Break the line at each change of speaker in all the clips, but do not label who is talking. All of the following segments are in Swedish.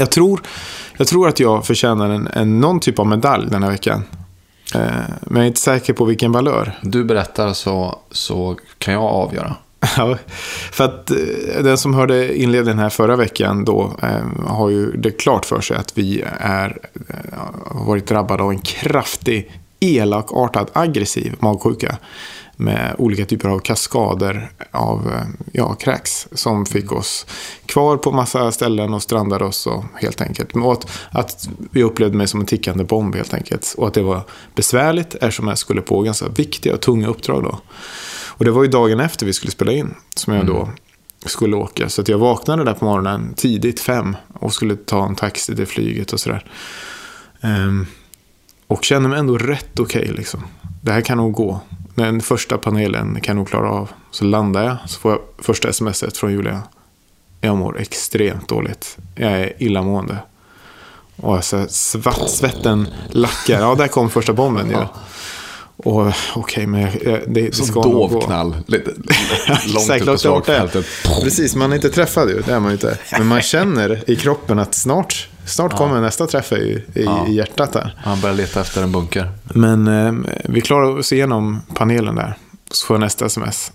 Jag tror, jag tror att jag förtjänar en, en, någon typ av medalj den här veckan. Eh, men jag är inte säker på vilken valör.
Du berättar så, så kan jag avgöra.
Ja, för att eh, den som hörde inledningen här förra veckan då eh, har ju det klart för sig att vi är, eh, har varit drabbade av en kraftig, elakartad, aggressiv magsjuka med olika typer av kaskader av eh, ja, kräks som fick oss kvar på massa ställen och strandade oss och, helt enkelt. Och att, att vi upplevde mig som en tickande bomb helt enkelt. Och att det var besvärligt eftersom jag skulle på ganska viktiga och tunga uppdrag då. Och det var ju dagen efter vi skulle spela in som jag då skulle åka. Så att jag vaknade där på morgonen tidigt, fem, och skulle ta en taxi till flyget och sådär. Um, och kände mig ändå rätt okej okay, liksom. Det här kan nog gå. Den första panelen kan jag nog klara av. Så landar jag, så får jag första smset från Julia. Jag mår extremt dåligt. Jag är illamående. Och alltså, svart, svetten lackar. Ja, där kom första bomben ju. Ja. Och okej, okay, men det, det
Som
ska
nog gå. knall. Lite, långt
ut på slagfältet. Precis, man är inte träffad ju. Det är man inte. Men man känner i kroppen att snart, snart ja. kommer nästa träff i, i, ja. i hjärtat där.
Han börjar leta efter en bunker.
Men eh, vi klarar oss igenom panelen där. Så får jag nästa sms.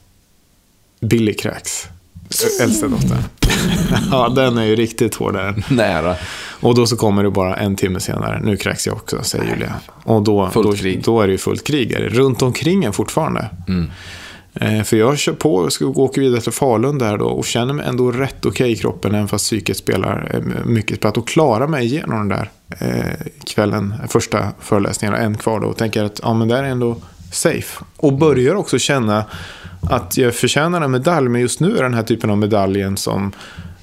Billy kräks. Äldsta dottern. ja, den är ju riktigt hård där.
Nära.
Och då så kommer det bara en timme senare. Nu kräks jag också, säger Julia. Och då, då, då, är det ju fullt krig. Runt omkring en fortfarande. Mm. Eh, för jag kör på och ska åka vidare till Falun där då och känner mig ändå rätt okej okay i kroppen även fast psyket spelar eh, mycket spratt. Och klarar mig igenom den där eh, kvällen, första föreläsningen, en kvar då och tänker att ja, men det är ändå safe. Och börjar också känna att jag förtjänar en medalj, men just nu är den här typen av medaljen som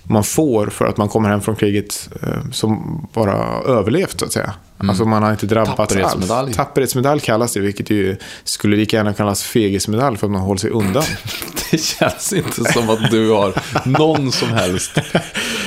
man får för att man kommer hem från kriget eh, som bara överlevt så att säga. Mm. Alltså man har inte drabbats alls. Tapperhetsmedalj kallas det, vilket ju skulle lika gärna kallas fegismedalj för att man håller sig undan.
det känns inte som att du har någon som helst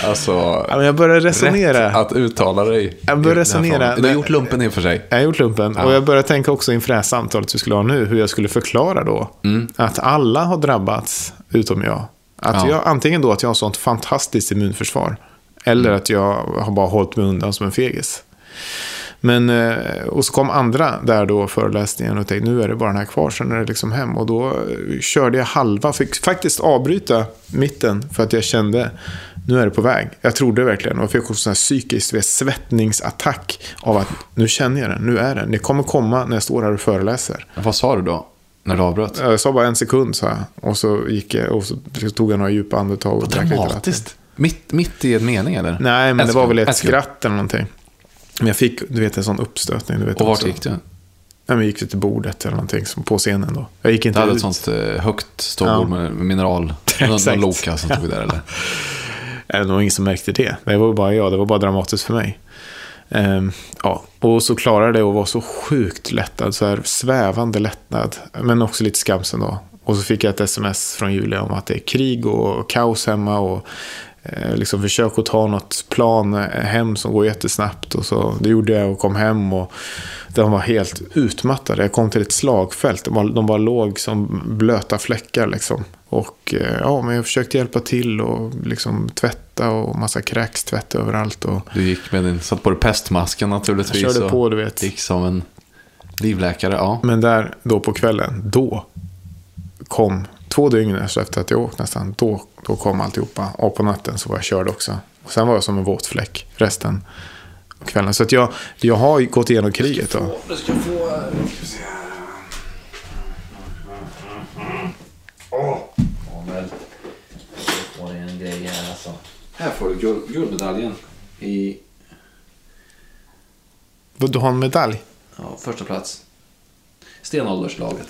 alltså,
ja, jag börjar resonera.
rätt att uttala dig.
Jag börjar resonera.
Du har gjort lumpen inför sig.
Jag har gjort lumpen. Ja. Och jag börjar tänka också inför det här samtalet vi skulle ha nu, hur jag skulle förklara då mm. att alla har drabbats utom jag. Att ja. jag, antingen då att jag har sånt fantastiskt immunförsvar. Eller mm. att jag har bara hållit mig undan som en fegis. Men, eh, och så kom andra där då föreläsningen och tänkte nu är det bara den här kvar, sen är det liksom hem. Och då eh, körde jag halva, fick faktiskt avbryta mitten för att jag kände nu är det på väg. Jag trodde verkligen. Och jag fick också en psykisk svettningsattack av att nu känner jag den, nu är den. Det kommer komma när jag står här och föreläser.
Vad sa du då? När du avbröt?
Jag sa bara en sekund så här. Och så gick jag och så tog jag några djupa andetag och
lite vatten. Mitt, mitt i en mening eller?
Nej, men en det var väl ett skratt eller någonting. Men jag fick, du vet, en sån uppstötning. Du vet,
och vart gick du?
Nej, men gick till bordet eller någonting som på scenen då. Jag gick inte
du hade
ut.
ett sånt eh, högt ståbord ja. med mineral. Någon Loka som stod där eller?
Det var ingen som märkte det. Det var bara jag, det var bara dramatiskt för mig. Ehm, ja, och så klarade det och var så sjukt lättad, så här svävande lättnad, men också lite skamsen då. Och så fick jag ett sms från Julia om att det är krig och kaos hemma och eh, liksom försök att ta något plan hem som går jättesnabbt. Och så, det gjorde jag och kom hem och de var helt utmattade. Jag kom till ett slagfält, de, de bara låg som blöta fläckar liksom. Och eh, ja, men jag försökte hjälpa till och liksom tvätta och massa kräkstvätt överallt. Och...
Du gick med din, satt på dig pestmasken naturligtvis.
Jag körde på, du vet.
Gick som en livläkare, ja.
Men där, då på kvällen, då kom, två dygn efter att jag åkt nästan, då, då kom alltihopa. Och på natten så var jag körd också. Och sen var jag som en våt fläck resten av kvällen. Så att jag, jag har gått igenom kriget. Då.
Du ska få... Åh! Här får du guld, guldmedaljen i...
Du har en medalj?
Ja, första plats. Stenålderslaget.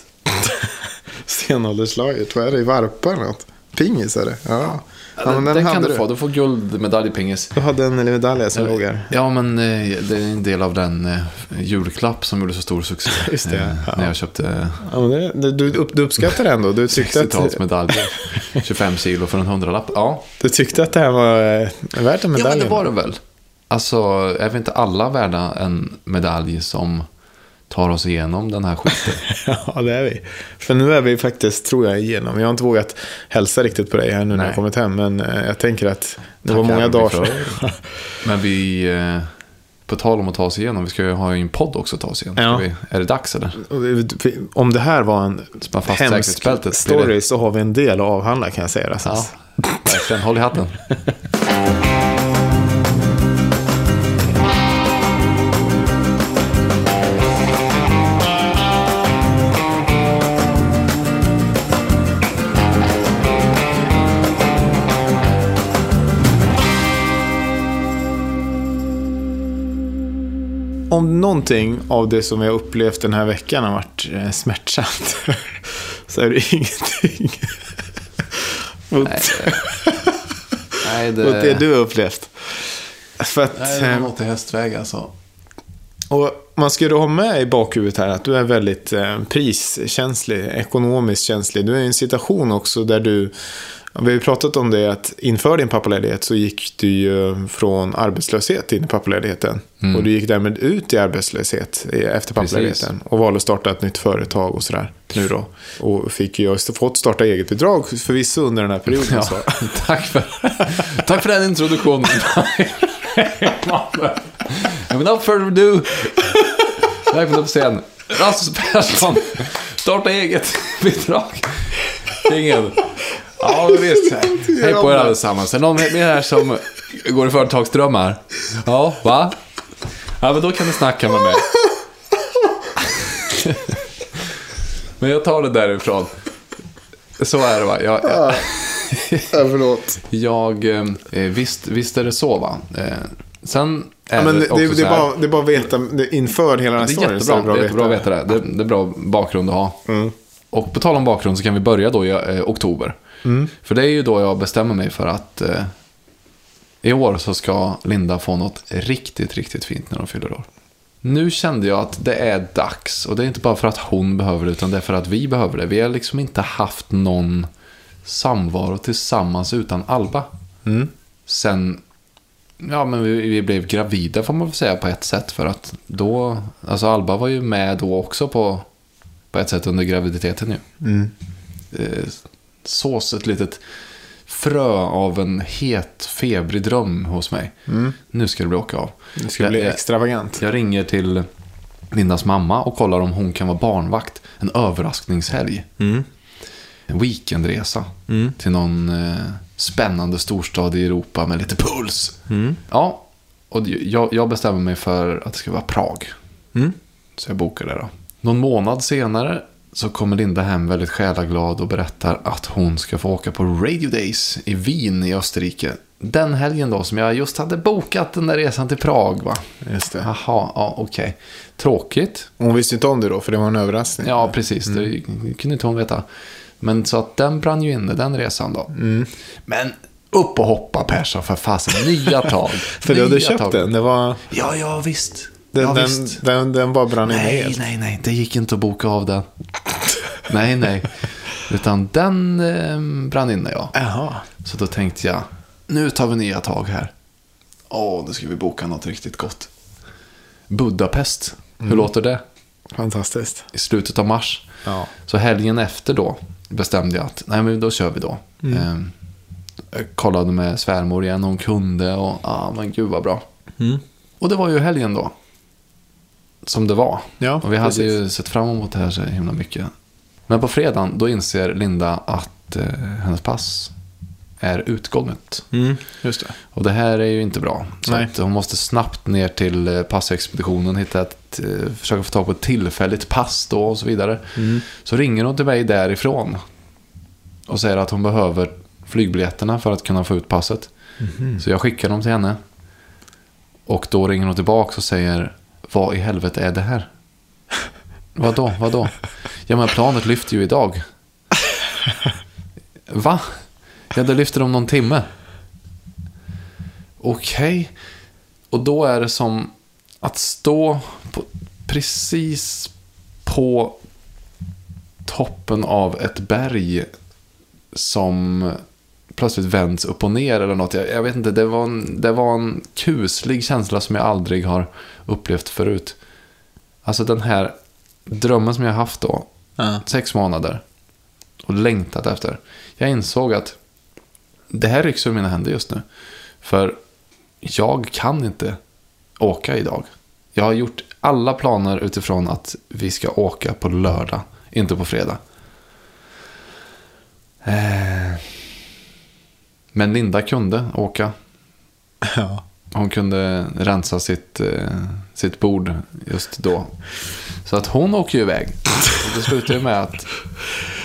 Stenålderslaget, vad är det? I varpa eller något? Pingis är det? Ja.
Ja den, den, kan du få. Du får guldmedalj i pingis.
Du har den medaljen som låg här.
Ja, men eh, det är en del av den eh, julklapp som gjorde så stor succé.
Just det,
eh,
ja.
När jag köpte...
Ja, men det, du, du uppskattar det ändå? Du
tyckte 60-talsmedaljer. 25 kilo för en hundralapp. Ja.
Du tyckte att det här var värt en medalj?
Ja, men det var det väl. Alltså, är vi inte alla värda en medalj som tar oss igenom den här skiten.
Ja, det är vi. För nu är vi faktiskt, tror jag, igenom. Jag har inte vågat hälsa riktigt på dig här nu när
Nej.
jag kommit hem. Men eh, jag tänker att det var
Tackar
många dagar sedan.
Men vi, eh, på tal om att ta oss igenom, vi ska ju ha en podd också att ta oss igenom.
Ja.
Vi, är det dags eller?
Om det här var en hemsk story så har vi en del att avhandla kan jag säga.
Ja, verkligen. Håll i hatten.
någonting av det som har upplevt den här veckan har varit eh, smärtsamt så är det ingenting mot,
Nej,
mot det
det,
du har upplevt. För att,
nej, det
eh,
var något i hästväg alltså.
Och man ska då ha med i bakhuvudet här att du är väldigt eh, priskänslig, ekonomiskt känslig. Du är i en situation också där du, vi har ju pratat om det att inför din pappaledighet så gick du ju från arbetslöshet in i pappaledigheten. Och du gick därmed ut i arbetslöshet efter pappaledigheten. Och valde att starta ett nytt företag och sådär nu då. Och fick ju fått starta eget bidrag förvisso under den här perioden.
Ja, tack, för, tack för den introduktionen. Men without further ado. Välkommen på scen. Rasmus Persson. Starta eget bidrag. Ingen. Ja, visst. Hej på er allesammans. Är det någon mer här som går i företagsdrömmar? Ja, va? Ja, men då kan ni snacka med mig. Men jag tar det därifrån. Så är det va? Jag, jag,
Ja, förlåt.
jag, eh, visst, visst är det så va? Sen är
Ja, men det,
det,
det, är bara, det är bara att veta det, inför hela den här
det är
storyn.
jättebra, det är jättebra att
veta.
veta det. det. Det är bra bakgrund att ha.
Mm.
Och på tal om bakgrund så kan vi börja då i eh, oktober.
Mm.
För det är ju då jag bestämmer mig för att eh, i år så ska Linda få något riktigt, riktigt fint när hon fyller år. Nu kände jag att det är dags. Och det är inte bara för att hon behöver det, utan det är för att vi behöver det. Vi har liksom inte haft någon samvaro tillsammans utan Alba.
Mm.
Sen, ja men vi, vi blev gravida får man väl säga på ett sätt. För att då, alltså Alba var ju med då också på, på ett sätt under graviditeten ju.
Mm.
Eh, sås ett litet frö av en het, febrig dröm hos mig. Nu ska det bli åka av.
Det ska
Jag-
bli
jag-
extravagant.
Jag ringer till Lindas mamma och kollar om hon kan vara barnvakt. En överraskningshelg.
Mm.
En weekendresa.
Mm.
Till någon eh, spännande storstad i Europa med lite puls.
Mm.
Ja, och jag, jag bestämmer mig för att det ska vara Prag.
Mm.
Så jag bokar det då. Någon månad senare så kommer Linda hem väldigt själaglad och berättar att hon ska få åka på Radio Days i Wien i Österrike. Den helgen då som jag just hade bokat den där resan till Prag va.
Just det.
Jaha, ja okej. Tråkigt.
Hon visste inte om det då, för det var en överraskning.
Ja, precis. Det kunde inte hon veta. Men så att den brann ju inne, den resan då. Men upp och hoppa Persson för fasen. Nya tag.
För du hade köpt
tag.
den. Det var...
Ja, ja visst.
Den,
ja,
den,
visst.
den, den bara brann inne
Nej,
helt.
nej, nej. Det gick inte att boka av den. nej, nej. Utan den eh, brann inne, ja.
Jaha.
Så då tänkte jag, nu tar vi nya tag här. Åh, nu ska vi boka något riktigt gott. Budapest. Hur låter det?
Fantastiskt.
I slutet av mars.
Ja.
Så helgen efter då bestämde jag att nej men då kör vi då. Eh, jag kollade med svärmor igen, hon kunde och ja ah, men gud vad bra.
Mm.
Och det var ju helgen då. Som det var.
Ja,
och vi hade
precis.
ju sett fram emot det här så himla mycket. Men på fredagen då inser Linda att eh, hennes pass är utgånget.
Mm. Just det.
Och det här är ju inte bra. Så hon måste snabbt ner till eh, passexpeditionen, hitta ett, eh, försöka få tag på ett tillfälligt pass då och så vidare. Så ringer hon till mig därifrån och säger att hon behöver flygbiljetterna för att kunna få ut passet. Så jag skickar dem till henne. Och då ringer hon tillbaka och säger Vad i helvete är det här? Vadå, vadå? Ja men planet lyfter ju idag. Va? Ja det lyfter om någon timme. Okej. Och då är det som att stå på, precis på toppen av ett berg som plötsligt vänds upp och ner eller något. Jag, jag vet inte, det var, en, det var en kuslig känsla som jag aldrig har upplevt förut. Alltså den här drömmen som jag haft då,
Ja.
sex månader, och längtat efter. Jag insåg att det här rycks ur mina händer just nu. För jag kan inte åka idag. Jag har gjort alla planer utifrån att vi ska åka på lördag, inte på fredag. Eh, Men Linda kunde åka.
Ja.
Hon kunde rensa sitt, eh, sitt bord just då. Så att hon åker ju iväg. Och det slutar ju med att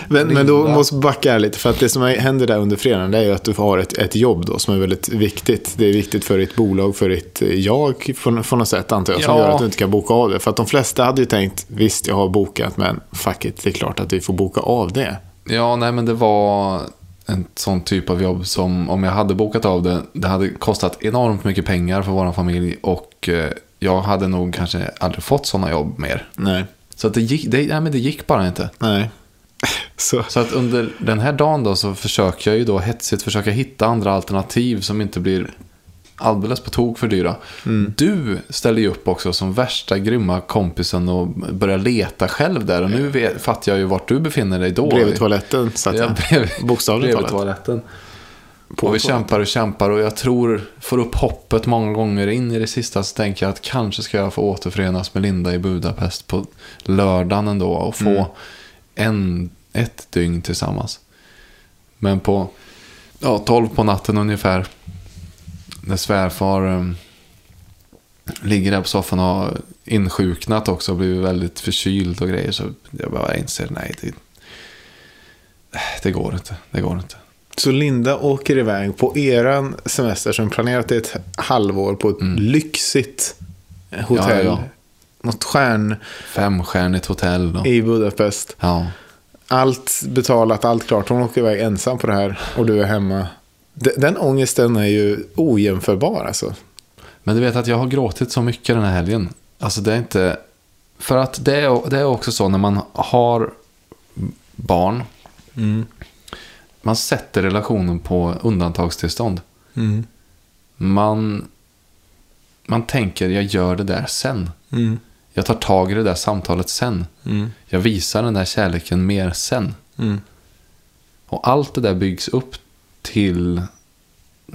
Men, men då måste jag backa här lite, för att det som händer där under fredagen det är ju att du har ett, ett jobb då som är väldigt viktigt. Det är viktigt för ditt bolag, för ditt eh, jag på, på något sätt antar jag, som
Ja.
gör att du inte kan boka av det. För att de flesta hade ju tänkt, visst jag har bokat, men fuck it, det är klart att vi får boka av det.
Ja, nej men det var en sån typ av jobb som om jag hade bokat av det, det hade kostat enormt mycket pengar för vår familj och eh, jag hade nog kanske aldrig fått sådana jobb mer.
Nej.
Så att det, gick, det, nej, men det gick bara inte.
Nej. Så,
Så att under den här dagen då så försöker jag ju då hetsigt försöka hitta andra alternativ som inte blir alldeles på tok för dyra. Du ställer ju upp också som värsta grymma kompisen och börjar leta själv där. Och nu vet, fattar jag ju vart du befinner dig då.
bredvid toaletten satt
Ja,
jag.
bredvid,
Bokstavligt
bredvid toaletten.
På
och vi
toaletten.
kämpar och kämpar och jag tror, får upp hoppet många gånger in i det sista så tänker jag att kanske ska jag få återförenas med Linda i Budapest på lördagen ändå och få
Mm.
en, ett dygn tillsammans. Men på ja, 12 på natten ungefär, när svärfar um, ligger där på soffan och har insjuknat också och blivit väldigt förkyld och grejer så jag bara inser nej, det, det går inte, det går inte.
Så Linda åker iväg på eran semester som planerat i ett halvår på ett lyxigt hotell.
Ja, ja.
Något stjärn
Femstjärnigt hotell. Och,
i Budapest.
ja.
Allt betalat, allt klart. Hon åker iväg ensam på det här och du är hemma. Den ångesten är ju ojämförbar alltså.
Men du vet att jag har gråtit så mycket den här helgen. Alltså det är inte... För att det är, det är också så när man har barn. Man sätter relationen på undantagstillstånd. Man, man tänker jag gör det där sen. Jag tar tag i det där samtalet sen. Jag visar den där kärleken mer sen. Och allt det där byggs upp till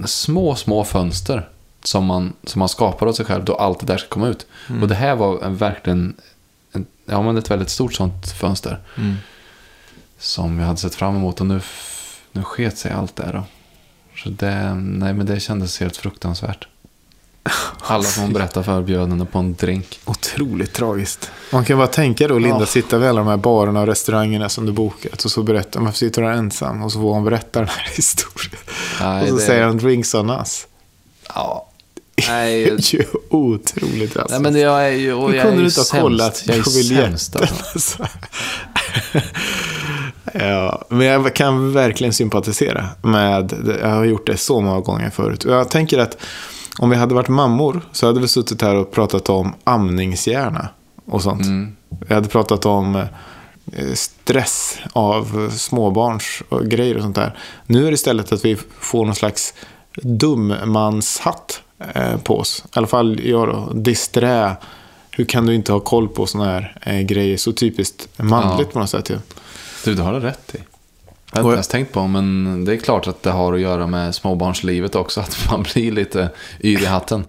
små, små fönster som man, som man skapar åt sig själv då allt det där ska komma ut. Och det här var en, verkligen en, ja, men ett väldigt stort sånt fönster. Som jag hade sett fram emot och nu, nu sket sig allt där då. Så det, nej men det kändes helt fruktansvärt. Alla som hon berättade för bjöd henne på en drink.
Otroligt tragiskt. Man kan bara tänka då Linda
Ja.
sitta vid alla de här barerna och restaurangerna som du bokat. Och så berättar man, varför sitter du här ensam? Och så får hon berätta den här historien.
Nej,
och så
det-
säger han drinks on us.
Ja.
Det
Nej,
är ju otroligt alltså.
nej men jag är ju... Och jag är
kunde
ju
du inte ha kollat
Jag är sämst alltså.
Alltså. ja, men jag kan verkligen sympatisera med det. Jag har gjort det så många gånger förut. Och jag tänker att om vi hade varit mammor så hade vi suttit här och pratat om amningshjärna och sånt.
Mm.
Vi hade pratat om eh, stress av småbarns och grejer och sånt där. Nu är det istället att vi får någon slags dummanshatt eh, på oss. I alla fall jag då. Disträ. Hur kan du inte ha koll på såna här eh, grejer? Så typiskt manligt
Ja.
på något sätt ju.
Du, det har du rätt i. Jag har inte ens tänkt på, men det är klart att det har att göra med småbarnslivet också. Att man blir lite yr i hatten.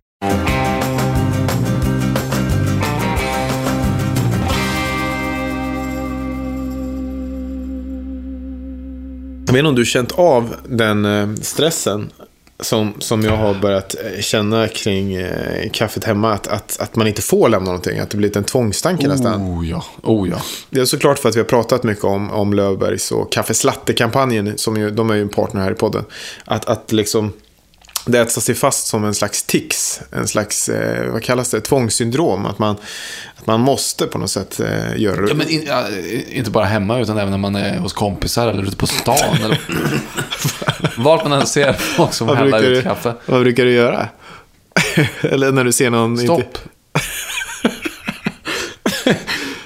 Jag vet inte om du känt av den eh, stressen som, som jag har börjat eh, känna kring eh, kaffet hemma. Att, att, att man inte får lämna någonting. Att det blivit en tvångstanke nästan.
Oh ja, oh ja.
Det är såklart för att vi har pratat mycket om, om Löfbergs och Kaffeslatte-kampanjen. Som ju, de är ju en partner här i podden. Att, att liksom det ätsar sig fast som en slags tics. En slags, eh, vad kallas det, tvångssyndrom. Att man, att man måste på något sätt eh, göra det.
ja men in, ja, inte bara hemma, utan även när man är hos kompisar eller ute på stan. eller vart man än ser folk som häller ut kaffe.
vad brukar du göra? Eller när du ser någon... Inte,
Stopp.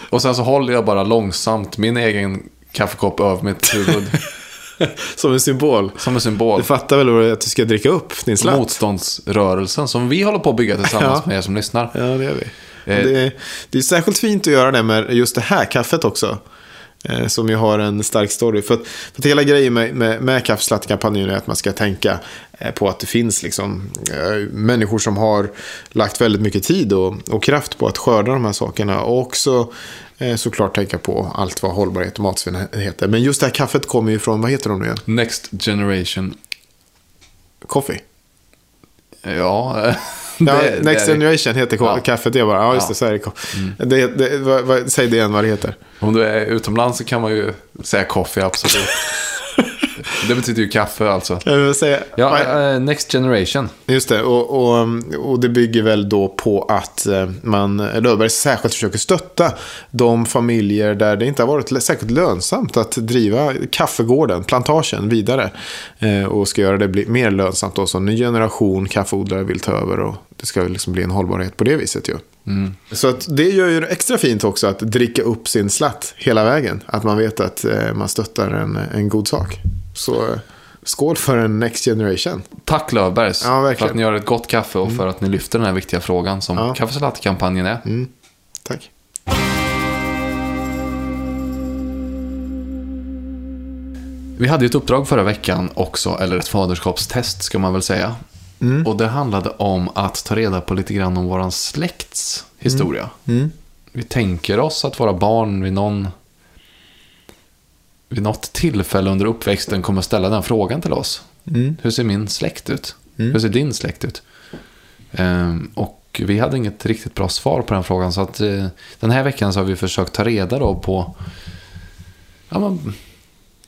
Och sen så håller jag bara långsamt min egen kaffekopp över mitt huvud.
som en symbol.
Som en symbol.
Du fattar väl vad det är att du ska dricka upp din slatt?
Motståndsrörelsen som vi håller på att bygga tillsammans
Ja.
med er som lyssnar.
Ja, det gör vi.
Eh,
Det, är, det är särskilt fint att göra det med just det här kaffet också. Eh, som ju har en stark story. För att, för att hela grejen med, med, med kaffeslattekampanjen är att man ska tänka eh, på att det finns liksom, eh, människor som har lagt väldigt mycket tid och, och kraft på att skörda de här sakerna. Och också eh, såklart tänka på allt vad hållbarhet och matsvinn heter. Men just det här kaffet kommer ju från, vad heter de nu igen?
Next Generation.
Coffee.
Ja,
Ja,
det-
Next
det
Generation heter
Ja.
kaffet. Jag bara, ja just det, så är det. det, det vad, vad, säg det igen vad det heter.
Om du är utomlands så kan man ju säga coffee, absolut. det betyder ju kaffe alltså.
Säga,
Ja, eh, Next Generation.
Just det, och, och, och det bygger väl då på att eh, man, Löfberg särskilt försöker stötta de familjer där det inte har varit särskilt lönsamt att driva kaffegården, plantagen, vidare. Eh, Och ska göra det mer lönsamt då, så en ny generation kaffeodlare vill ta över och det ska liksom bli en hållbarhet på det viset ju. Så att det gör ju extra fint också att dricka upp sin slatt hela vägen. Att man vet att eh, man stöttar en, en god sak. Så eh, skål för en next generation.
Tack Löfbergs
Ja,
för att ni gör ett gott kaffe och för att ni lyfter den här viktiga frågan som
Ja.
kaffesalatkampanjen är.
Mm, tack.
Vi hade ju ett uppdrag förra veckan också, eller ett faderskapstest ska man väl säga.
Mm.
Och det handlade om att ta reda på lite grann om våran släkts historia.
Mm.
Vi tänker oss att våra barn vid någon vid något tillfälle under uppväxten kommer ställa den frågan till oss.
Mm.
Hur ser min släkt ut? Hur ser din släkt ut? Ehm, och vi hade inget riktigt bra svar på den frågan. Så att eh, den här veckan så har vi försökt ta reda då på ja, men,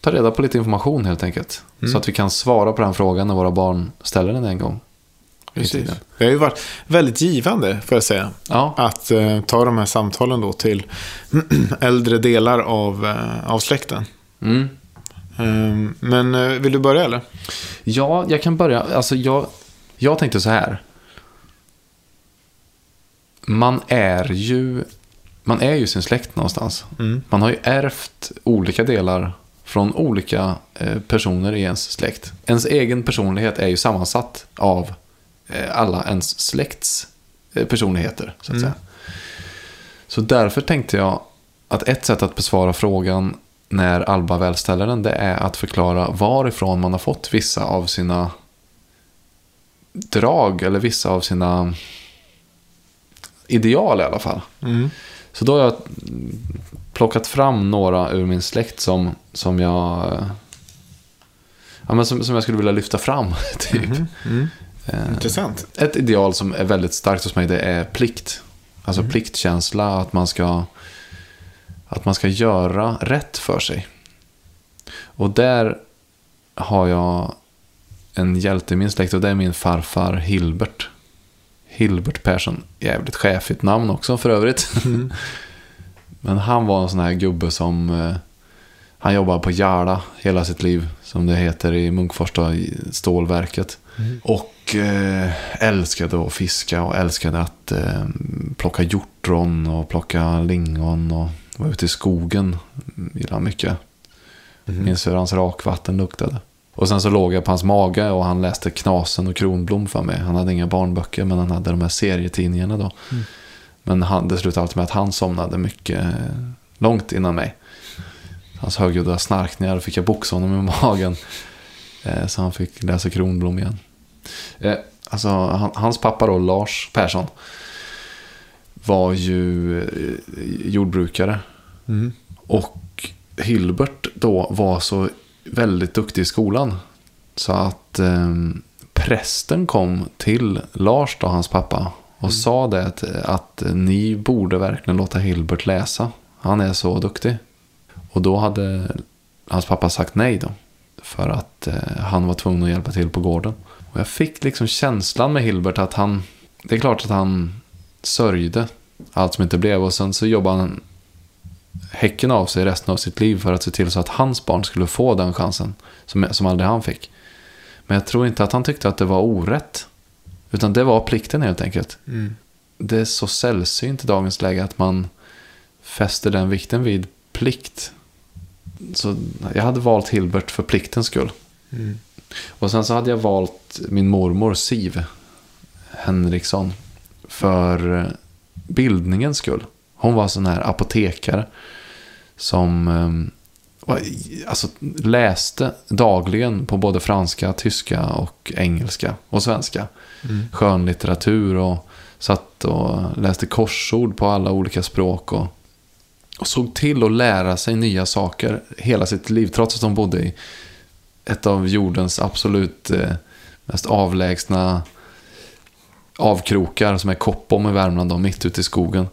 ta reda på lite information helt enkelt. Så att vi kan svara på den frågan när våra barn ställer den en gång.
Precis. Det har ju varit väldigt givande, får jag säga.
Ja,
Att eh, ta de här samtalen då till äldre delar av, eh, av släkten.
mm.
Eh, men vill du börja eller?
Ja, jag kan börja. Alltså, jag, jag tänkte så här. Man är ju man är ju sin släkt någonstans.
Mm.
Man har ju ärvt olika delar från olika eh, personer i ens släkt. Ens egen personlighet är ju sammansatt av eh, alla ens släkts eh, personligheter. Så, att
Mm.
säga. så därför tänkte jag att ett sätt att besvara frågan när Alba väl ställer den, det är att förklara varifrån man har fått vissa av sina drag eller vissa av sina ideal i alla fall.
Mm.
Så då har jag plockat fram några ur min släkt som, som jag ja, men som, som jag skulle vilja lyfta fram. Typ.
Mm.
Eh,
Intressant.
Ett ideal som är väldigt starkt hos mig det är plikt. Alltså pliktkänsla, att man ska att man ska göra rätt för sig. Och där har jag en hjälte i min släkt och det är min farfar Hilbert. Hilbert Persson. Jävligt chefigt namn också för övrigt. Men han var en sån här gubbe som eh, han jobbade på Järla hela sitt liv. Som det heter i Munkfors då, stålverket. Och eh, älskade att fiska och älskade att eh, plocka hjortron och plocka lingon och vara ute i skogen. Gillade han mycket. Minns hur hans rakvatten luktade. Och sen så låg jag på hans mage och han läste Knasen och Kronblom för mig. Han hade inga barnböcker men han hade de här serietidningarna då. Men han, det slutade alltid med att han somnade mycket eh, långt innan mig. Hans högljudda snarkningar fick jag boxa honom i magen. Eh, så han fick läsa Kronblom igen. Eh, alltså, han, hans pappa då, Lars Persson, var ju jordbrukare.
Mm.
Och Hilbert då var så väldigt duktig i skolan. Så att eh, prästen kom till Lars, då, hans pappa, och sa det att, att ni borde verkligen låta Hilbert läsa. Han är så duktig. Och då hade hans pappa sagt nej då. För att eh, han var tvungen att hjälpa till på gården. Och jag fick liksom känslan med Hilbert att han, det är klart att han sörjde allt som inte blev. Och sen så jobbade han häcken av sig resten av sitt liv för att se till så att hans barn skulle få den chansen som, som aldrig han fick. Men jag tror inte att han tyckte att det var orätt. Utan det var plikten helt enkelt.
Mm.
Det är så sällsynt i dagens läge att man fäster den vikten vid plikt. Så jag hade valt Hilbert för pliktens skull.
Mm.
Och sen så hade jag valt min mormor Siv Henriksson. För bildningens skull. Hon var sån här apotekare som eh, var, alltså, läste dagligen på både franska, tyska och engelska och svenska.
Mm.
Skönlitteratur och satt och läste korsord på alla olika språk. Och, och såg till att lära sig nya saker hela sitt liv. Trots att hon bodde i ett av jordens absolut eh, mest avlägsna avkrokar som är Koppom i Värmland, då, mitt ute i skogen.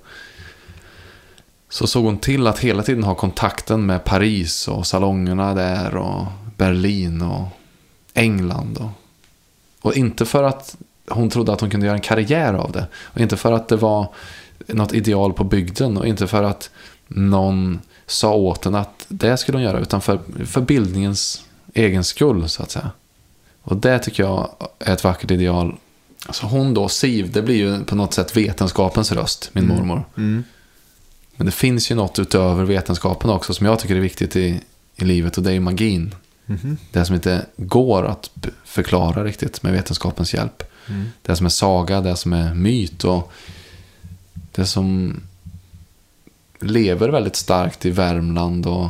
Så såg hon till att hela tiden ha kontakten med Paris och salongerna där och Berlin och England. Och, och inte för att hon trodde att hon kunde göra en karriär av det. Och inte för att det var något ideal på bygden och inte för att någon sa åt henne att det skulle hon göra. Utan för, för bildningens egen skull så att säga. Och det tycker jag är ett vackert ideal. Alltså hon då, Siv, det blir ju på något sätt vetenskapens röst, min
Mm.
mormor.
Mm.
Men det finns ju något utöver vetenskapen också som jag tycker är viktigt i, i livet och det är ju magin.
Mhm.
Det som inte går att förklara riktigt med vetenskapens hjälp.
Mm.
Det som är saga, det som är myt och det som lever väldigt starkt i Värmland och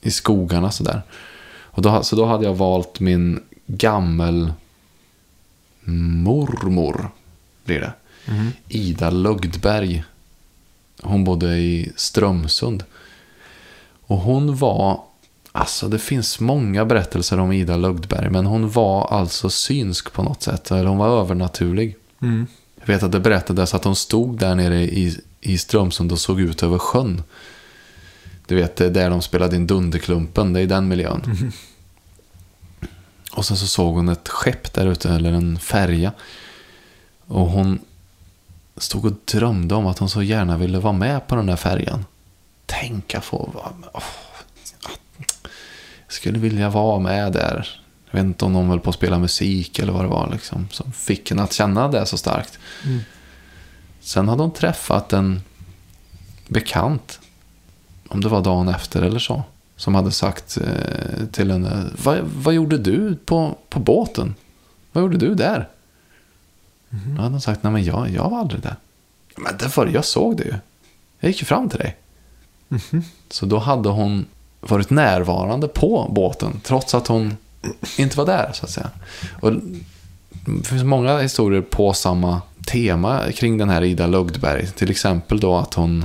i skogarna sådär. Och då, så då hade jag valt min gammel mormor, blir det.
Mhm.
Ida Lugdberg. Hon bodde i Strömsund. Och hon var, alltså det finns många berättelser om Ida Lugdberg, men hon var alltså synsk på något sätt, eller hon var övernaturlig.
Mm.
Jag vet att det berättades att hon stod där nere i, i Strömsund och såg ut över sjön. Du vet, det är där de spelade in Dunderklumpen, det är i den miljön. Och sen så såg hon ett skepp där ute, eller en färja. Och hon stod och drömde om att hon så gärna ville vara med på den där färjan. Tänka få vara med. Åh, jag skulle vilja vara med där. Jag vet inte om de höll på att spela musik eller vad det var liksom. Som fick henne att känna det så starkt.
Mm.
Sen hade hon träffat en bekant. Om det var dagen efter eller så. Som hade sagt eh, till henne. Vad, vad gjorde du på, på båten? Vad gjorde du där? Då hade hon sagt. Nej men jag, jag var aldrig där. Men det, jag såg det ju. Jag gick ju fram till dig. Så då hade hon varit närvarande på båten. Trots att hon inte var där så att säga. Och det finns många historier på samma tema kring den här Ida Lugdberg. Till exempel då att hon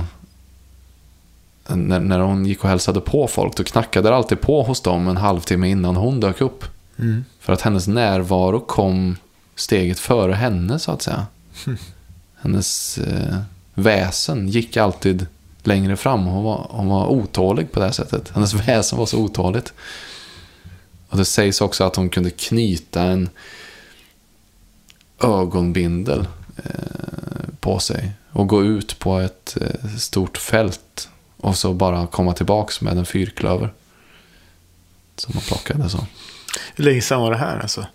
när, när hon gick och hälsade på folk då knackade det alltid på hos dem en halvtimme innan hon dök upp.
Mm.
För att hennes närvaro kom steget före henne så att säga. Hennes eh, väsen gick alltid längre fram. Hon var, hon var otålig på det här sättet. Hennes väsen var så otåligt. Och det sägs också att hon kunde knyta en ögonbindel eh, på sig och gå ut på ett eh, stort fält och så bara komma tillbaks med en fyrklöver. Som man plockade så.
Hur länge sedan var det här alltså?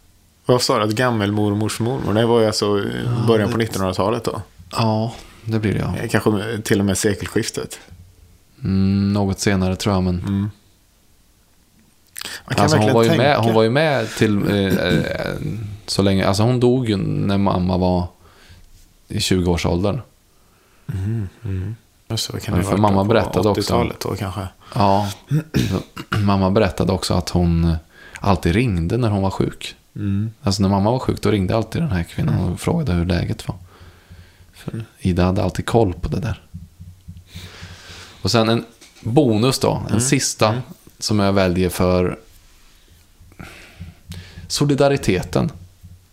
Vad sa du? Att gammelmormors mormor? Det var ju alltså början på 1900-talet då.
Ja, det blir det ja.
Eh, Kanske till och med sekelskiftet.
Mm, något senare tror jag men.
Mm. Kan
Alltså, hon, var ju
tänka.
med, hon var ju med till eh, eh, så länge. Alltså hon dog ju när mamma var i 20-årsåldern.
Just det, vad kan
Ja,
det
för mamma berättade också.
80-talet då kanske.
Ja, mamma berättade också att hon eh, alltid ringde när hon var sjuk.
Mm.
Alltså när mamma var sjuk då ringde alltid den här kvinnan och frågade hur läget var. För Ida hade alltid koll på det där. Och sen en bonus då, en sista som jag väljer för solidariteten.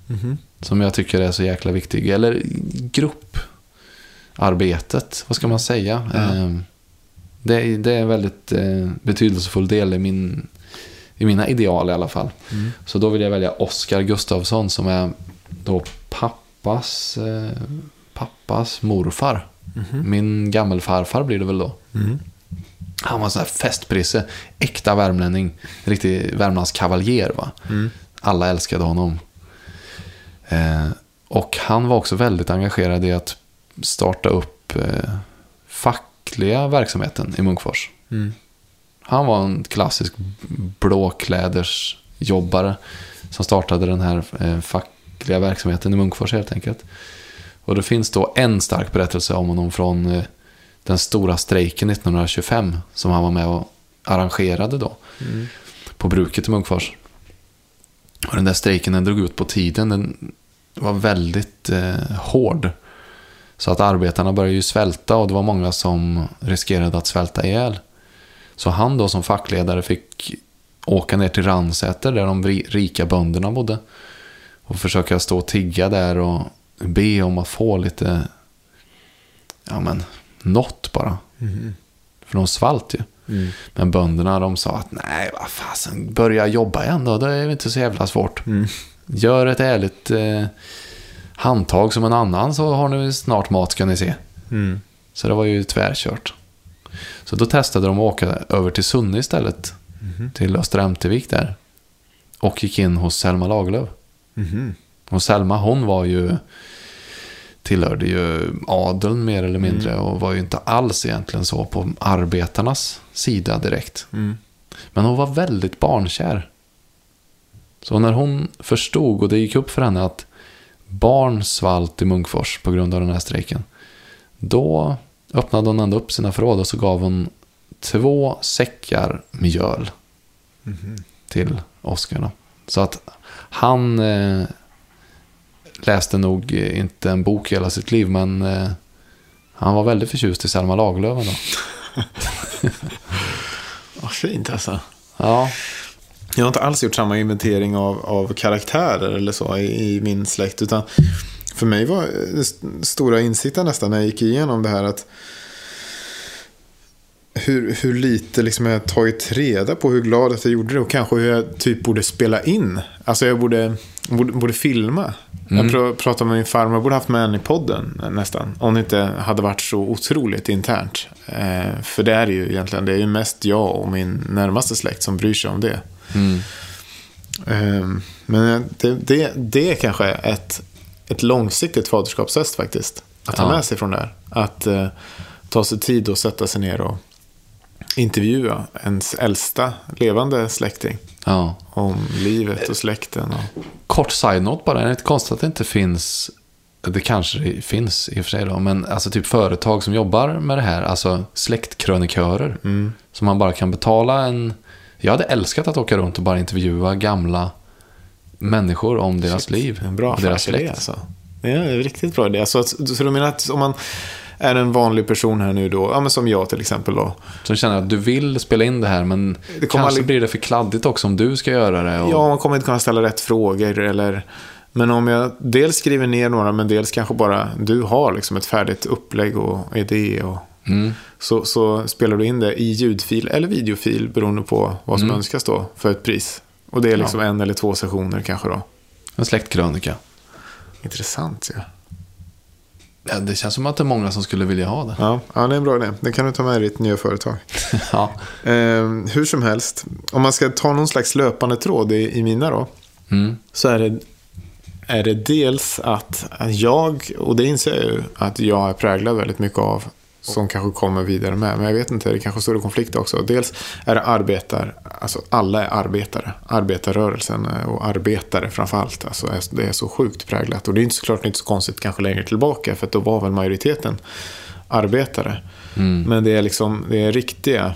Mhm.
Som jag tycker är så jäkla viktig. Eller grupparbetet, vad ska man säga? Ehm, Det, är- det är en väldigt eh, betydelsefull del i, min, i mina ideal i alla fall.
Mm.
Så då vill jag välja Oskar Gustafsson som är då pappas, eh, pappas morfar. Min gammelfarfar blir det väl då.
Mm.
Han var så här festprisse, äkta värmlänning, riktig Värmlandskavaljer va.
Mm.
Alla älskade honom. Eh, och han var också väldigt engagerad i att starta upp eh, fackliga verksamheten i Munkfors.
Mm.
Han var en klassisk blåklädersjobbare som startade den här eh, fackliga verksamheten i Munkfors helt enkelt. Och det finns då en stark berättelse om honom från eh, den stora strejken 1925 som han var med och arrangerade då på bruket i Munkfors. Och den där strejken den drog ut på tiden. Den var väldigt eh, hård. Så att arbetarna började ju svälta och det var många som riskerade att svälta ihjäl. Så han då som fackledare fick åka ner till Ransäter där de ri- rika bönderna bodde. Och försöka stå och tigga där och be om att få lite, ja men, något bara. För de svalt ju. Men bönderna de sa att nej, vad fasen, börja jobba igen då, det är inte så jävla svårt. Gör ett ärligt eh, handtag som en annan så har ni snart mat ska ni se.
Mm.
Så det var ju tvärkört. Så då testade de att åka över till Sunne istället. Till Östra Ämtervik där. Och gick in hos Selma Lagerlöf.
Mhm.
Och Selma hon var ju tillhörde ju adeln mer eller mindre och var ju inte alls egentligen så på arbetarnas sida direkt.
Mm.
Men hon var väldigt barnkär. Så när hon förstod och det gick upp för henne att barn svalt i Munkfors på grund av den här strejken. Då öppnade hon ändå upp sina förråd och så gav hon två säckar mjöl till Oskar. då. Så att han eh, läste nog inte en bok hela sitt liv men eh, han var väldigt förtjust i Selma Lagerlöf ändå.
Vad fint alltså.
Ja,
Jag har inte alls gjort samma inventering av, av karaktärer eller så i, i min släkt. Utan för mig var st- stora insikten nästan när jag gick igenom det här att hur, hur lite liksom jag tagit reda på hur glad att jag gjorde det och kanske hur jag typ borde spela in. Alltså jag borde, borde, borde filma. Jag pr- pratade med min farmor, jag borde haft med henne i podden nästan. Om det inte hade varit så otroligt internt. Eh, för det är det ju egentligen, det är ju mest jag och min närmaste släkt som bryr sig om det. Ehm, Men det, det, det är kanske ett, ett långsiktigt faderskapstest faktiskt. Att ta
Ja.
med sig från det här. Att eh, ta sig tid och sätta sig ner och intervjua ens äldsta levande släkting.
ja.
Om livet och släkten. Och...
Kort side-note bara, är det inte konstigt att det inte finns, det kanske det finns i och för sig då, men alltså typ företag som jobbar med det här, alltså släktkrönikörer, som man bara kan betala en, jag hade älskat att åka runt och bara intervjua gamla människor om deras liv.
En bra
och deras släkt.
alltså. Ja, det är en riktigt bra idé. Så, att, så du menar att om man är en vanlig person här nu då, ja, men som jag till exempel då.
Som känner att du vill spela in det här, men
Det
kanske
aldrig-
blir det för kladdigt också om du ska göra det. Och...
Ja, man kommer inte kunna ställa rätt frågor eller... Men om jag dels skriver ner några, men dels kanske bara du har liksom ett färdigt upplägg och idé. Och,
Mm.
så, så spelar du in det i ljudfil eller videofil beroende på vad som önskas då för ett pris. Och det är liksom en eller två sessioner kanske då.
En släktkrönika.
Intressant ju. Ja.
Ja, det känns som att det är många som skulle vilja ha det.
Ja, ja, det är en bra idé. Det kan du ta med i ditt nya företag.
ja.
Eh, hur som helst, om man ska ta någon slags löpande tråd i, i mina då.
Mm.
Så är det, är det dels att, att jag, och det inser jag ju, att jag är präglad väldigt mycket av. Som kanske kommer vidare med. Men jag vet inte, det kanske står i konflikt också. Dels är det arbetar, alltså alla är arbetare. Arbetarrörelsen och arbetare framförallt. Alltså är- det är så sjukt präglat. Och det är inte såklart inte så konstigt kanske längre tillbaka. För då var väl majoriteten arbetare. Men det är liksom, det är riktiga.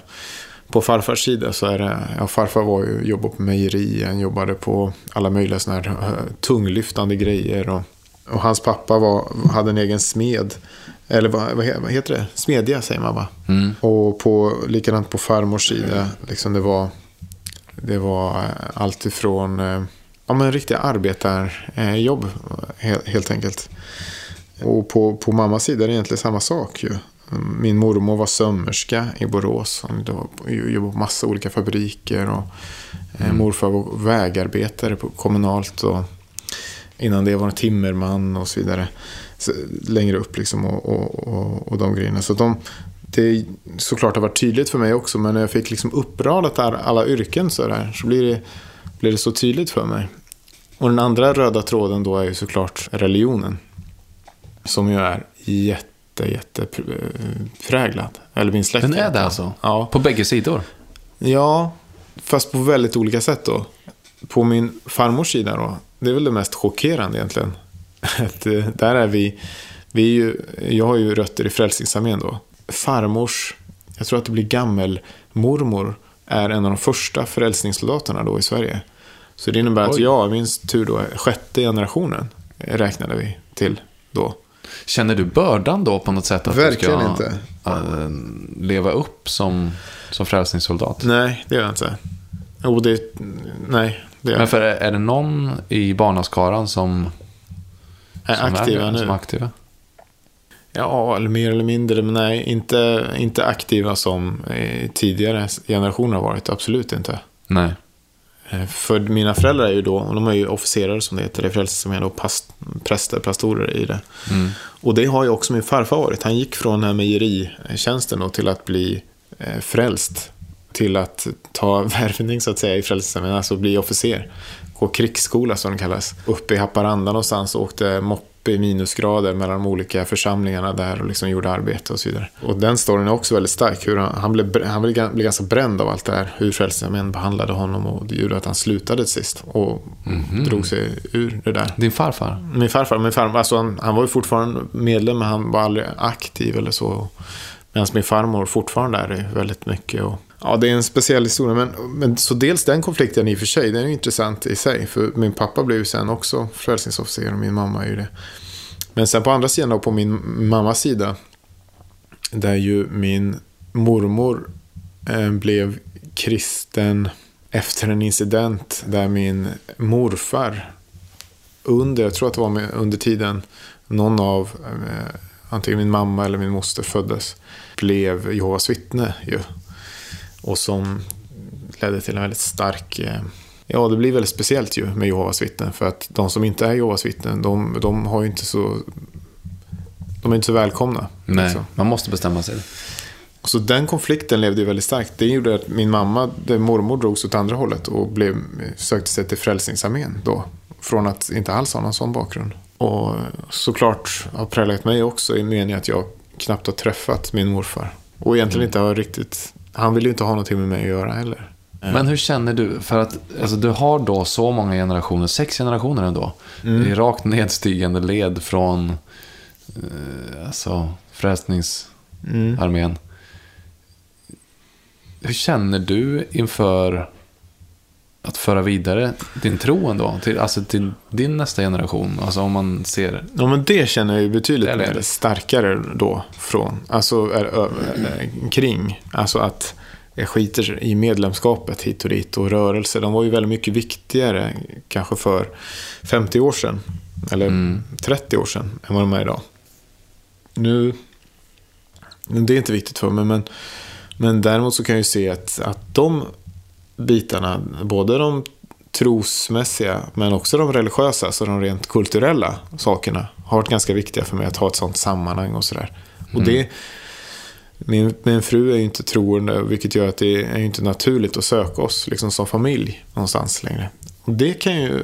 På farfars sida så är det, ja farfar var ju, jobbade på mejeri, han jobbade på alla möjliga sådana här eh, tunglyftande grejer. Och, och hans pappa var, hade en egen smed. Eller vad, vad he- vad heter det? Smedja säger man va? Och på, likadant på farmors sida, liksom det var, det var eh, allt ifrån eh, ja, men riktiga arbetarjobb helt, helt enkelt. Och på, på mammas sida är det egentligen samma sak ju. Min mormor var sömmerska i Borås. Hon jobbade på massa olika fabriker. Och eh, Morfar var vägarbetare på kommunalt. Och innan det var han timmerman och så vidare. Längre upp liksom och, och, och, och de grejerna. Så de, det såklart har varit tydligt för mig också. Men när jag fick liksom uppradat alla, alla yrken så, där, så blir det, blir det så tydligt för mig. Och den andra röda tråden då är ju såklart religionen. Som ju är jätte, jätte pr- präglad. Eller min släkt.
Den är det alltså?
Ja.
På bägge sidor?
Ja, fast på väldigt olika sätt då. På min farmors sida då, det är väl det mest chockerande egentligen. Att, eh, där är vi, Vi är ju, jag har ju rötter i Frälsningsarmén då. Farmors, jag tror att det blir gammelmormor, är en av de första frälsningssoldaterna då i Sverige. Så det innebär att
Oj.
jag, min tur då, sjätte generationen räknade vi till då.
Känner du bördan då på något sätt att
Verkligen
du ska
inte.
äh, leva upp som, som frälsningssoldat?
Nej, det gör jag inte. Jo, det... Nej, det gör
Men
jag
för är är det någon i barnaskaran som,
är
som
aktiva
är,
nu.
Som aktiva?
Ja, eller mer eller mindre. Men nej, inte, inte aktiva som eh, tidigare generationer har varit. Absolut inte.
Nej.
Eh, För mina föräldrar är ju då, de är ju officerare som det heter, i Frälsningsarmén, och past, präster, pastorer i det.
Mm.
Och det har ju också min farfar varit. Han gick från den här mejeritjänsten då till att bli eh, frälst. Till att ta värvning så att säga i Frälsningsarmén, alltså bli officer. Gå krigsskola som det kallas. Uppe i Haparanda någonstans och åkte moppe i minusgrader mellan de olika församlingarna där och liksom gjorde arbete och så vidare. Och den storyn är också väldigt stark. Hur han, han, blev, han blev, ganska bränd av allt det här. Hur Frälsningsarmén behandlade honom och det gjorde att han slutade sist. Och drog sig ur det där.
Din farfar?
Min farfar, min farfar alltså han, han var ju fortfarande medlem, men han var aldrig aktiv eller så. Medan min farmor fortfarande är det väldigt mycket. Och, ja, det är en speciell historia. Men, men så dels den konflikten i och för sig, den är ju intressant i sig. För min pappa blev ju sen också frälsningsofficer och min mamma är ju det. Men sen på andra sidan då, på min mammas sida, där ju min mormor eh, blev kristen efter en incident där min morfar under, jag tror att det var med, under tiden någon av, eh, antingen min mamma eller min moster föddes, blev Jehovas vittne ju. Och som ledde till en väldigt stark, eh, ja det blir väldigt speciellt ju med Jehovas vittnen. För att de som inte är Jehovas vittnen, de, de har ju inte så, de är inte så välkomna.
Nej,
liksom.
man måste bestämma sig.
Så den konflikten levde ju väldigt starkt. Det gjorde att min mamma, mormor drogs åt andra hållet och blev, sökte sig till Frälsningsarmén då. Från att inte alls ha någon sån bakgrund. Och såklart har präglat mig också i meningen att jag knappt har träffat min morfar. Och egentligen inte har riktigt, han vill ju inte ha någonting med mig att göra heller.
Men hur känner du? För att alltså, du har då så många generationer, sex generationer ändå.
Mm.
I rakt nedstigande led från eh, alltså, Frälsningsarmén.
Mm.
Hur känner du inför att föra vidare din tro ändå? Till, alltså till din nästa generation? Alltså om man ser...
Ja, men det känner jag ju betydligt
Eller-
mer starkare då från, alltså är, kring. Alltså att jag skiter i medlemskapet hit och dit och rörelse. De var ju väldigt mycket viktigare kanske för 50 år sedan. Eller
Mm.
30 år sedan än vad de är idag. Nu, det är inte viktigt för mig, men, men däremot så kan jag ju se att, att de bitarna, både de trosmässiga men också de religiösa, alltså de rent kulturella sakerna, har varit ganska viktiga för mig att ha ett sånt sammanhang och sådär. Och det, min, min fru är ju inte troende, vilket gör att det är inte naturligt att söka oss liksom som familj någonstans längre. Och det kan jag ju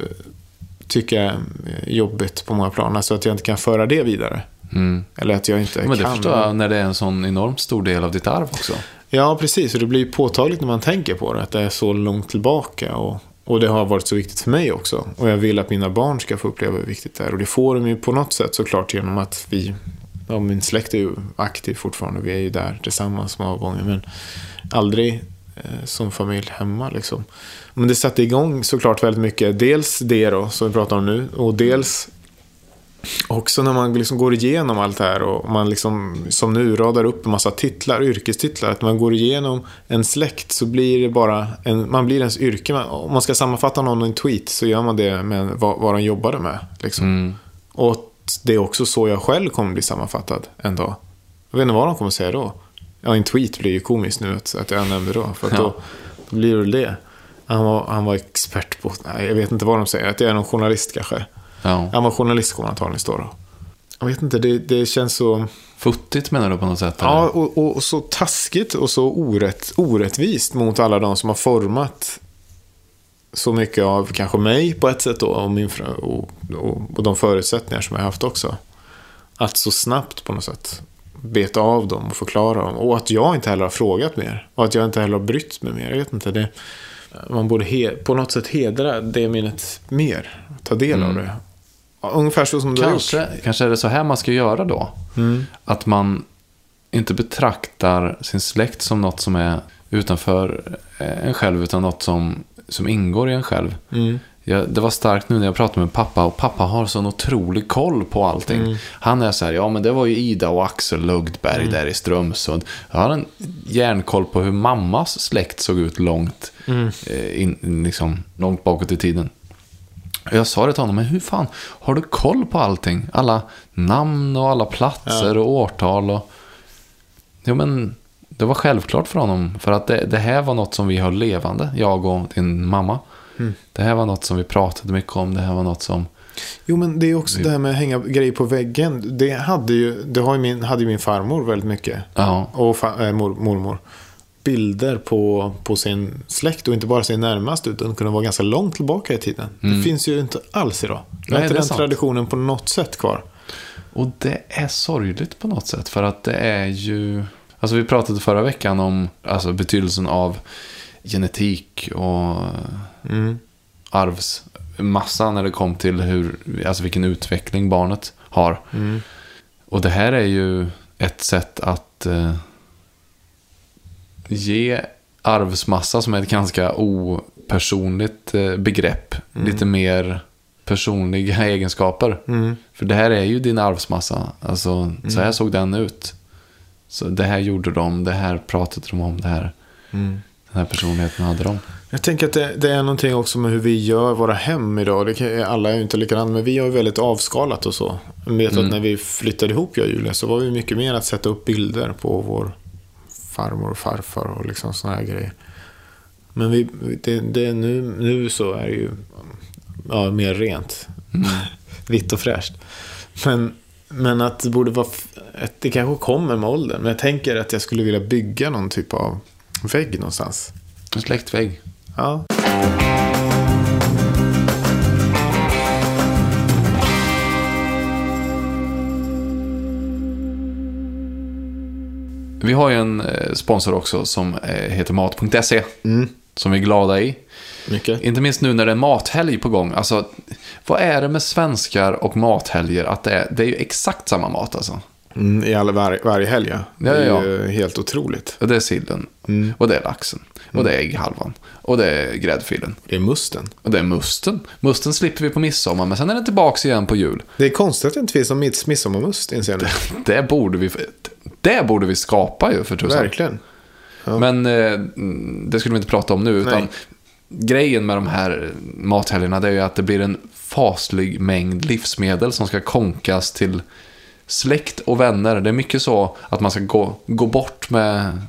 tycka är jobbigt på många plan, alltså att jag inte kan föra det vidare.
Mm.
Eller att jag inte
Men det
kan.
förstår jag när det är en sån enormt stor del av ditt arv också.
Ja, precis. Och det blir påtagligt när man tänker på det. Att det är så långt tillbaka. Och, och det har varit så viktigt för mig också. Och jag vill att mina barn ska få uppleva hur viktigt det är. Och det får de ju på något sätt såklart genom att vi... Ja, min släkt är ju aktiv fortfarande. Vi är ju där tillsammans många gånger. Men aldrig eh, som familj hemma liksom. Men det satte igång såklart väldigt mycket. Dels det då, som vi pratar om nu. Och dels också när man liksom går igenom allt det här och man liksom, som nu radar upp en massa titlar, yrkestitlar. Att man går igenom en släkt så blir det bara, en, man blir ens yrke. Man- Om man ska sammanfatta någon i en tweet så gör man det med vad, vad de jobbade med. Liksom.
Mm.
Och det är också så jag själv kommer bli sammanfattad en dag. Jag vet inte vad de kommer säga då. Ja, en tweet blir ju komiskt nu att, att jag nämnde då. För
Ja.
då, då blir det det. Han var, han var expert på, nej, jag vet inte vad de säger, att jag är någon journalist kanske.
Ja.
Han var journalist kommer antagligen stå då. Jag vet inte, det, det känns så...
Futtigt menar du på något sätt?
Ja,
eller?
och, och, och så taskigt och så orätt, orättvist mot alla de som har format så mycket av kanske mig på ett sätt då, och, min, och, och, och de förutsättningar som jag har haft också. Att så snabbt på något sätt beta av dem och förklara dem. Och att jag inte heller har frågat mer. Och att jag inte heller har brytt mig mer. Jag vet inte, det, man borde he, på något sätt hedra det minnet mer. Ta del av det. Ungefär så som du har gjort.
Kanske, kanske är det så här man ska göra då.
Mm.
Att man inte betraktar sin släkt som något som är utanför eh, en själv, utan något som, som ingår i en själv.
Mm.
Jag, det var starkt nu när jag pratade med pappa och pappa har sån otrolig koll på allting.
Mm.
Han är så här, ja men det var ju Ida och Axel Lugdberg
Mm.
där i Strömsund. Jag har en järnkoll på hur mammas släkt såg ut långt,
Mm.
eh, in, liksom, långt bakåt i tiden. Jag sa det till honom, men hur fan, har du koll på allting? Alla namn och alla platser och årtal och... Jo men, det var självklart för honom. För att det, det här var något som vi höll levande, jag och din mamma.
Mm.
Det här var något som vi pratade mycket om, det här var något som...
Jo, men det är också det här med att hänga grejer på väggen. Det hade ju, det har ju min, hade ju min farmor väldigt mycket.
Ja,
Och fa, äh, mor, mormor. Bilder på, på sin släkt och inte bara sin närmaste utan kunde vara ganska långt tillbaka i tiden. Det finns ju inte alls idag. Har
Mm. Nej,
inte
det är
den
sant.
traditionen på något sätt kvar.
och det är sorgligt på något sätt. För att det är ju... Alltså vi pratade förra veckan om alltså, betydelsen av genetik och
Mm.
arvsmassa när det kom till hur, alltså vilken utveckling barnet har.
Mm.
Och det här är ju ett sätt att eh, ge arvsmassa som är ett ganska opersonligt eh, begrepp. Lite mer personliga egenskaper.
Mm.
För det här är ju din arvsmassa. Alltså, så här såg den ut. Så det här gjorde de, det här pratade de om, det här,
Mm.
den här personligheten hade de.
Jag tänker att det, det är någonting också med hur vi gör våra hem idag. Kan, alla är ju inte likadana, men vi har ju väldigt avskalat och så. Jag vet att när vi flyttade ihop, jag och Julia, så var vi mycket mer att sätta upp bilder på vår farmor och farfar och liksom sådana här grejer. Men vi, det, det, nu, nu så är det ju ja, mer rent. Vitt och fräscht. Men, men att det borde vara... Att det kanske kommer med åldern. Men jag tänker att jag skulle vilja bygga någon typ av vägg någonstans.
En släktvägg.
Ja.
Vi har ju en eh, sponsor också som eh, heter Mat.se. Som vi är glada i.
Mycket.
Inte minst nu när det är mathelg på gång. Alltså, vad är det med svenskar och mathelger? Att det är, det är ju exakt samma mat alltså.
Mm, I alla, var, varje helg, ja. Det är
Ja,
ju helt otroligt.
Och det är sillen. Och det är laxen. Och det är ägghalvan. Och det är gräddfilen.
Det är musten.
Och det är musten. Musten slipper vi på midsommar, men sen är den tillbaka igen på jul.
Det är konstigt att det inte finns någon mids- midsommarmust, inser jag nu.
Det borde vi, det borde vi skapa ju för tusan.
Verkligen.
Men eh, mm, det skulle vi inte prata om nu. Utan
Nej.
grejen med de här mathelgerna det är ju att det blir en faslig mängd livsmedel som ska konkas till släkt och vänner. Det är mycket så att man ska gå, gå bort med...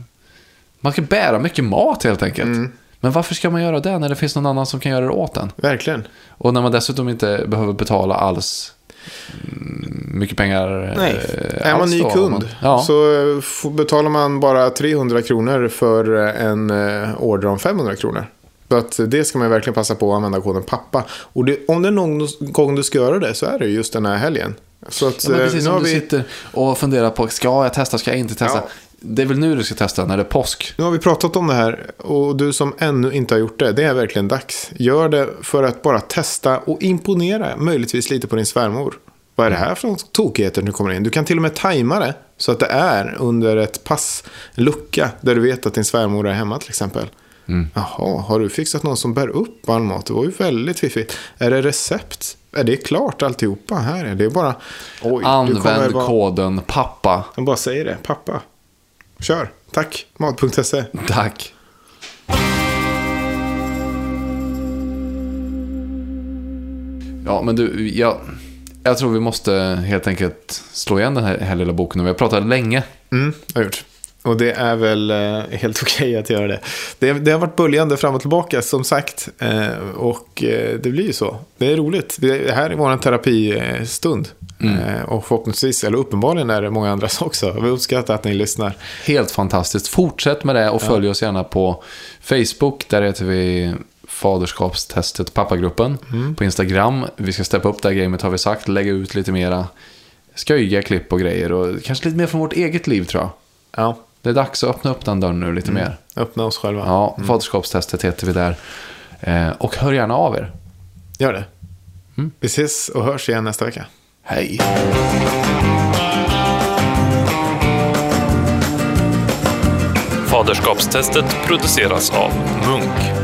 Man ska bära mycket mat helt enkelt.
Mm.
Men varför ska man göra det när det finns någon annan som kan göra det åt en?
Verkligen.
Och när man dessutom inte behöver betala alls mm, mycket pengar.
Nej.
eh,
är man
alls
ny
då.
kund
Man- ja.
så eh, betalar man bara 300 kronor för eh, en order om 500 kronor. Så att det ska man verkligen passa på att använda koden pappa. Och det, om det är någon gång du ska göra det så är det just den här helgen. Så att,
Ja,
eh,
precis
nu har
du
vi...
sitter och funderar på, ska jag testa, ska jag inte testa?
Ja.
Det är väl nu du ska testa, när det är påsk.
Nu har vi pratat om det här och du som ännu inte har gjort det, det är verkligen dags. Gör det för att bara testa och imponera, möjligtvis lite på din svärmor. Vad är det här för tokigheter nu kommer in? Du kan till och med tajma det så att det är under ett pass, lucka, där du vet att din svärmor är hemma till exempel. Jaha, har du fixat någon som bär upp all mat? Det var ju väldigt fiffigt. Är det recept? Är det klart alltihopa? Här är det bara... Oj,
Använd
vara-
koden PAPPA.
Jag bara säger det, pappa. Kör, tack, mat.se.
Tack. Ja, men du, jag, jag tror vi måste helt enkelt slå igen den här, här lilla boken. Vi har pratat länge.
Mm, har gjort. Och det är väl eh, helt okej att göra det. det. Det har varit böljande fram och tillbaka som sagt. Eh, och eh, det blir ju så. Det är roligt. Det här är vår terapistund. Eh, och förhoppningsvis, eller uppenbarligen är det många andra också. Vi uppskattar att ni lyssnar.
Helt fantastiskt. Fortsätt med det och följ oss gärna på Facebook. Där heter vi Faderskapstestet Pappagruppen. På Instagram. Vi ska steppa upp det här gamet har vi sagt. Lägga ut lite mera sköjiga klipp och grejer. Och kanske lite mer från vårt eget liv tror jag.
Ja,
det är dags att öppna upp den dörren nu lite mm. mer.
Öppna oss själva.
Ja, mm. faderskapstestet heter vi där. Eh, och hör gärna av er.
Gör det. Mm. Vi ses och hörs igen nästa vecka.
Hej.
Faderskapstestet produceras av Munk.